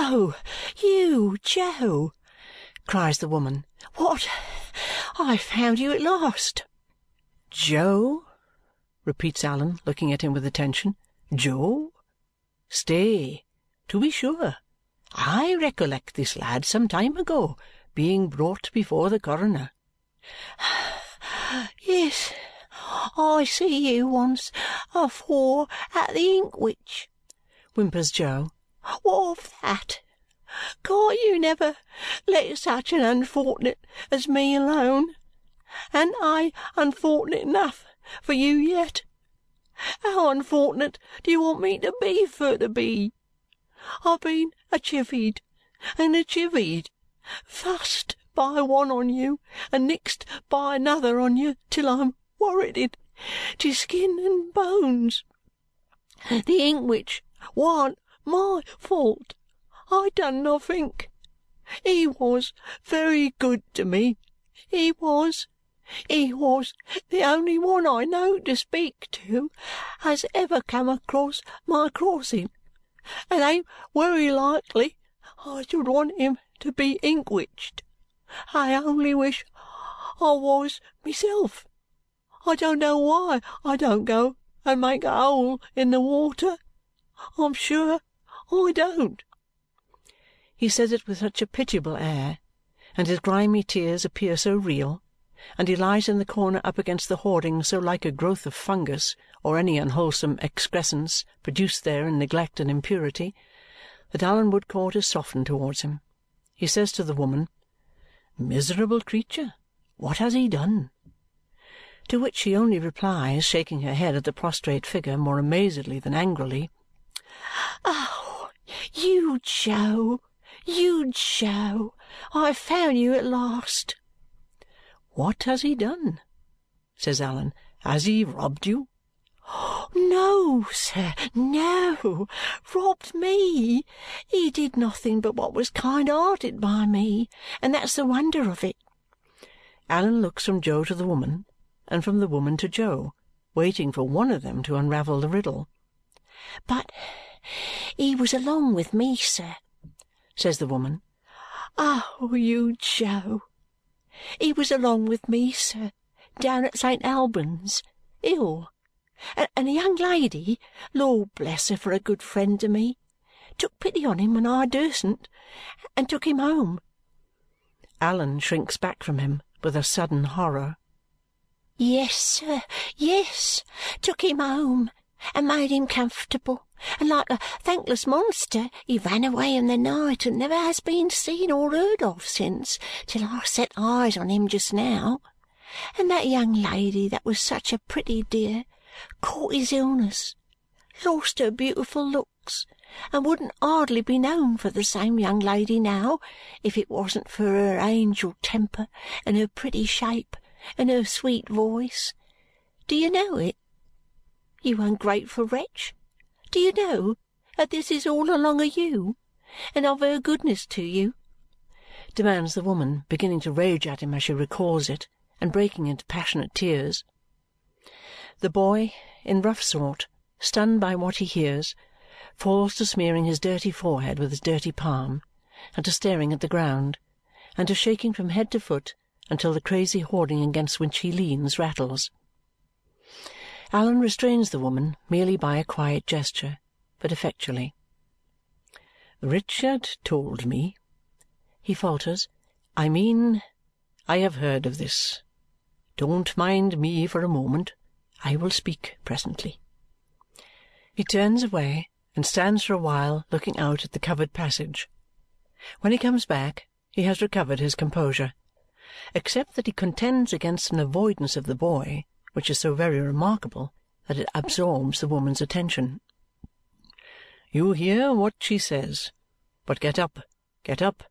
Oh, you, Jo! cries the woman. What! I've found you at last! Jo? repeats Allan, looking at him with attention. Jo? Stay. To be sure. I recollect this lad some time ago being brought before the coroner. Yes, I see you once afore at the Inkwhich, whimpers Jo. What of that? Can't you never let such an unfort'nate as me alone? An't I unfort'nate enough for you yet? How unfort'nate do you want me to be fur to be? I've been a chivied and a chivied, fussed by one on you and nixed by another on you till I'm worrited to skin and bones. The Inkwhich warn't my fault. I done nothink. He was very good to me, he was. He was the only one I know to speak to as ever come across my crossing, and ain't wery likely I should want him to be inkwhiched. I only wish I was myself. I don't know why I don't go and make a hole in the water. I'm sure Oh, I don't." He says it with such a pitiable air, and his grimy tears appear so real, and he lies in the corner up against the hoarding so like a growth of fungus or any unwholesome excrescence produced there in neglect and impurity, that Allan Woodcourt is softened towards him. He says to the woman, Miserable creature, what has he done? To which she only replies, shaking her head at the prostrate figure more amazedly than angrily, "Oh, Jo, you Jo! I've found you at last!" "What has he done?" says Allan. "Has he robbed you?" No, sir, no. Robbed me! He did nothing but what was kind-hearted by me, and that's the wonder of it." Allan looks from Jo to the woman, and from the woman to Jo, waiting for one of them to unravel the riddle. "But he was along with me, sir," says the woman. "Oh, you Jo! He was along with me, sir, down at St. Albans, ill and a young lady, Lord bless her for a good friend to me, took pity on him when I durstn't and took him home." Allan shrinks back from him with a sudden horror. "Yes, sir, yes. Took him home and made him comfortable, and like a thankless monster he ran away in the night and never has been seen or heard of since till I set eyes on him just now. And that young lady that was such a pretty dear caught his illness, lost her beautiful looks, and wouldn't hardly be known for the same young lady now if it wasn't for her angel temper and her pretty shape and her sweet voice. Do you know it? You ungrateful wretch, do you know that this is all along of you and of her goodness to you?" demands the woman, beginning to rage at him as she recalls it and breaking into passionate tears. The boy, in rough sort, stunned by what he hears, falls to smearing his dirty forehead with his dirty palm, and to staring at the ground, and to shaking from head to foot until the crazy hoarding against which he leans rattles. Allan restrains the woman merely by a quiet gesture, but effectually. "Richard told me," he falters. "I mean, I have heard of this. Don't mind me for a moment. I will speak presently." He turns away and stands for a while looking out at the covered passage. When he comes back, he has recovered his composure, except that he contends against an avoidance of the boy which is so very remarkable that it absorbs the woman's attention. "You hear what she says. But get up, get up!"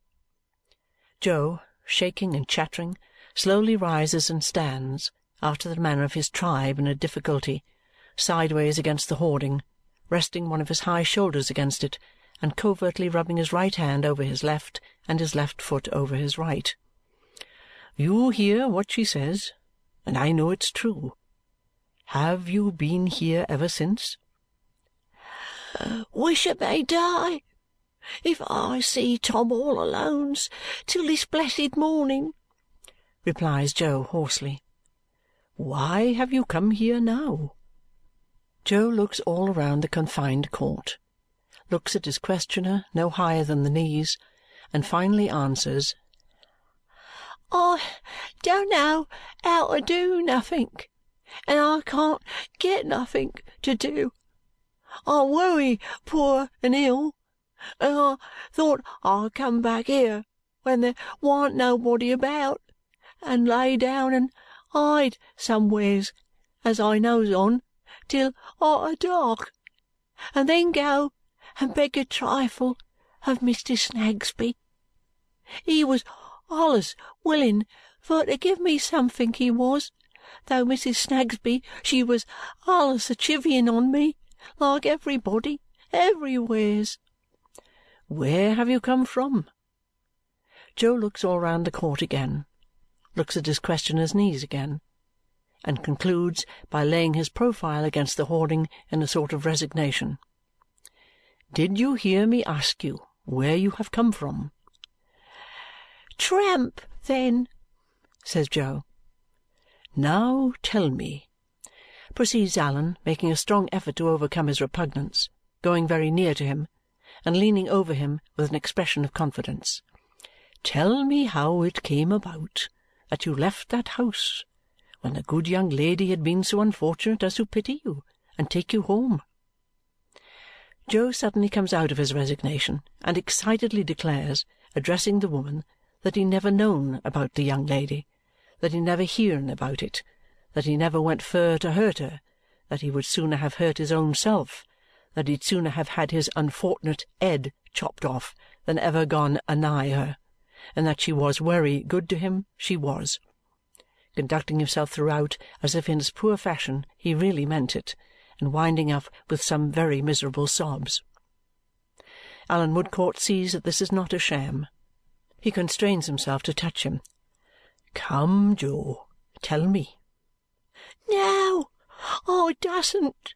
Jo, shaking and chattering, slowly rises and stands after the manner of his tribe in a difficulty, sideways against the hoarding, resting one of his high shoulders against it and covertly rubbing his right hand over his left and his left foot over his right. "You hear what she says, and I know it's true. Have you been here ever since?" Uh, "Wish it may die! if I see Tom all Alone's till this blessed morning," replies Jo hoarsely. "Why have you come here now?" Jo looks all round the confined court, looks at his questioner no higher than the knees, and finally answers, "I don't know how to do nothink, and I can't get nothink to do. I'm wery poor and ill, and I thought I'd come back here when there warn't nobody about, and lay down and hide somewheres as I knows on till arter dark, and then go and beg a trifle of Mr. Snagsby. He was allus willin for to give me somethink, he was, though Mrs. Snagsby she was allus a chivying on me like everybody, everywheres." "Where have you come from?" Jo looks all round the court again, looks at his questioner's knees again, and concludes by laying his profile against the hoarding in a sort of resignation. "Did you hear me ask you where you have come from?" "Tramp, then," says Jo. "Now tell me," proceeds Allan, making a strong effort to overcome his repugnance, going very near to him, and leaning over him with an expression of confidence, "tell me how it came about that you left that house when the good young lady had been so unfortunate as to pity you and take you home." Jo suddenly comes out of his resignation and excitedly declares, addressing the woman that he never known about the young lady, that he never hearn about it, that he never went fur to hurt her, that he would sooner have hurt his own self, that he'd sooner have had his unfort'nate ed chopped off than ever gone anigh her, and that she was wery good to him, she was. Conducting himself throughout as if in his poor fashion he really meant it, and winding up with some very miserable sobs. Allan Woodcourt sees that this is not a sham he constrains himself to touch him. "Come, Jo, tell me." "No, oh, I doesn't,"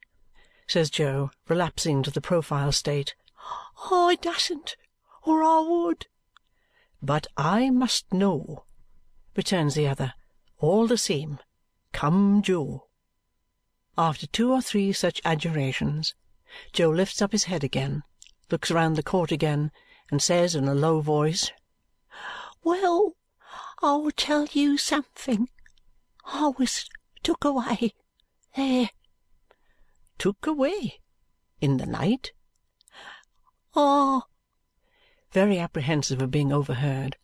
says Jo, relapsing into the profile state. Oh, "I doesn't, or I would." "But I must know," returns the other. "All the same, come, Jo." After two or three such adjurations, Jo lifts up his head again, looks round the court again, and says in a low voice. Well, I'll tell you something. I was took away there." "Took away? In the night?" "Ah!" Very apprehensive of being overheard,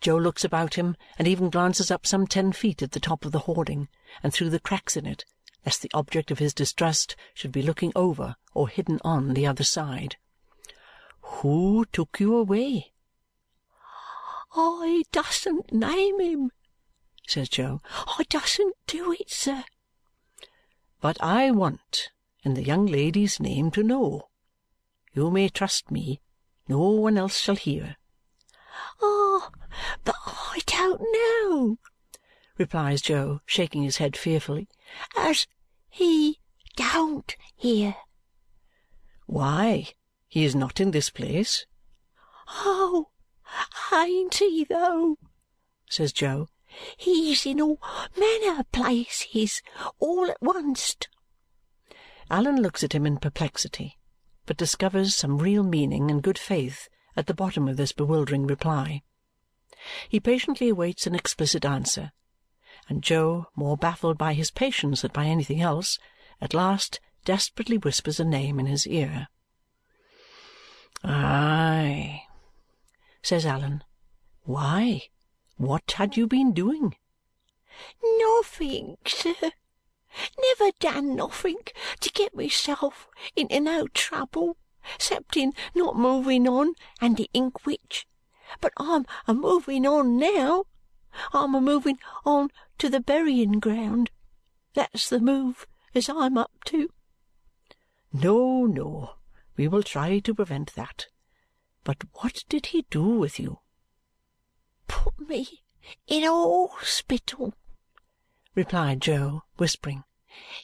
Jo looks about him and even glances up some ten feet at the top of the hoarding and through the cracks in it, lest the object of his distrust should be looking over or hidden on the other side. "Who took you away?" "I dustn't name him," says Jo. "I dustn't do it, sir." "But I want, in the young lady's name, to know. You may trust me. No one else shall hear." "Ah, but I don't know," replies Jo, shaking his head fearfully, "as he don't hear." "Why, he is not in this place?" "Oh! Ain't he, though?" says Jo. "He's in all manner of places all at oncest." Allan looks at him in perplexity, but discovers some real meaning and good faith at the bottom of this bewildering reply. He patiently awaits an explicit answer, and Jo, more baffled by his patience than by anything else, at last desperately whispers a name in his ear. Says Allan. "Why, what had you been doing?" "Nothink, sir. Never done nothink to get myself into no trouble, excepting not moving on under inkwhich. But I'm a moving on now. I'm a moving on to the burying ground. That's the move as I'm up to." "No, no, we will try to prevent that. But what did he do with you?" "Put me in a hospital," replied Jo, whispering,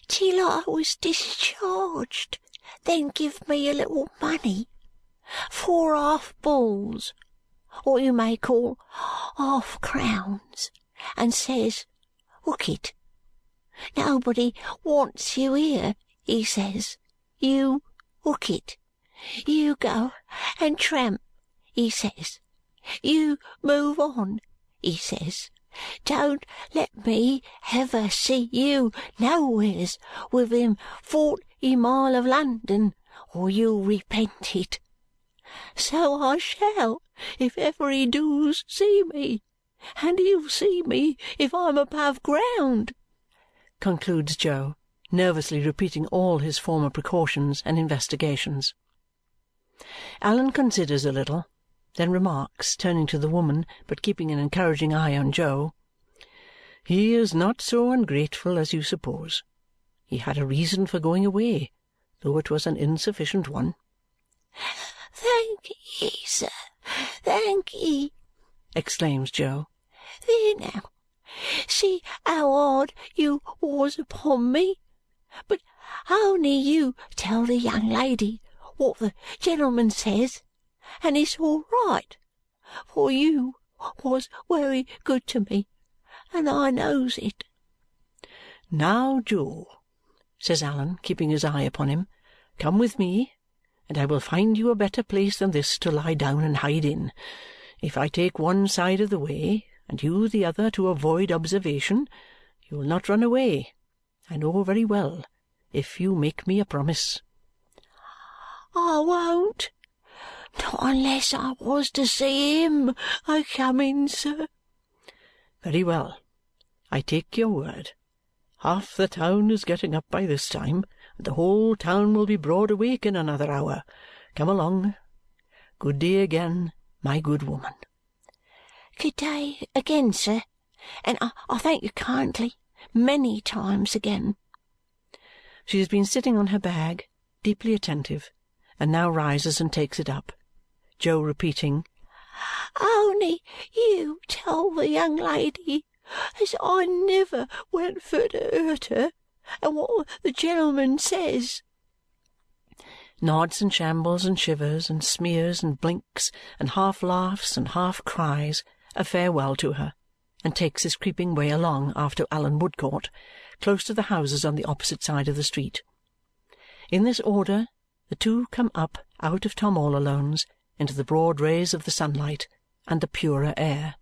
"till I was discharged, then give me a little money. four half balls, what you may call half crowns, and says, Hook it. Nobody wants you here, he says. You hook it. You go and tramp, he says. You move on, he says. Don't let me ever see you nowheres within forty mile of London, or you'll repent it. So I shall if ever he doos see me, and he'll see me if I'm above ground," concludes Jo, nervously repeating all his former precautions and investigations. Allan considers a little then remarks, turning to the woman, but keeping an encouraging eye on Jo, "He is not so ungrateful as you suppose. He had a reason for going away, though it was an insufficient one." "Thank ye, sir, thank ye!" exclaims Jo. "There now! See how hard you was upon me! But only you tell the young lady what the gentleman says and it's all right, for you was wery good to me, and I knows it." "Now, Jo," says Allan, keeping his eye upon him, "come with me, and I will find you a better place than this to lie down and hide in. If I take one side of the way, and you the other to avoid observation, you will not run away, I know very well, if you make me a promise." "I won't. Not unless I was to see him a coming, sir." "Very well. I take your word. Half the town is getting up by this time, and the whole town will be broad awake in another hour. Come along. Good day again, my good woman." "Good day again, sir, and I thank you kindly, many times again." She has been sitting on her bag, deeply attentive, and now rises and takes it up. Jo repeating, "Only you tell the young lady as I never went for to hurt her, and what the gentleman says," nods and shambles and shivers and smears and blinks and half laughs and half cries a farewell to her and takes his creeping way along after Allan Woodcourt, close to the houses on the opposite side of the street. In this order the two come up out of Tom all Alone's into the broad rays of the sunlight and the purer air.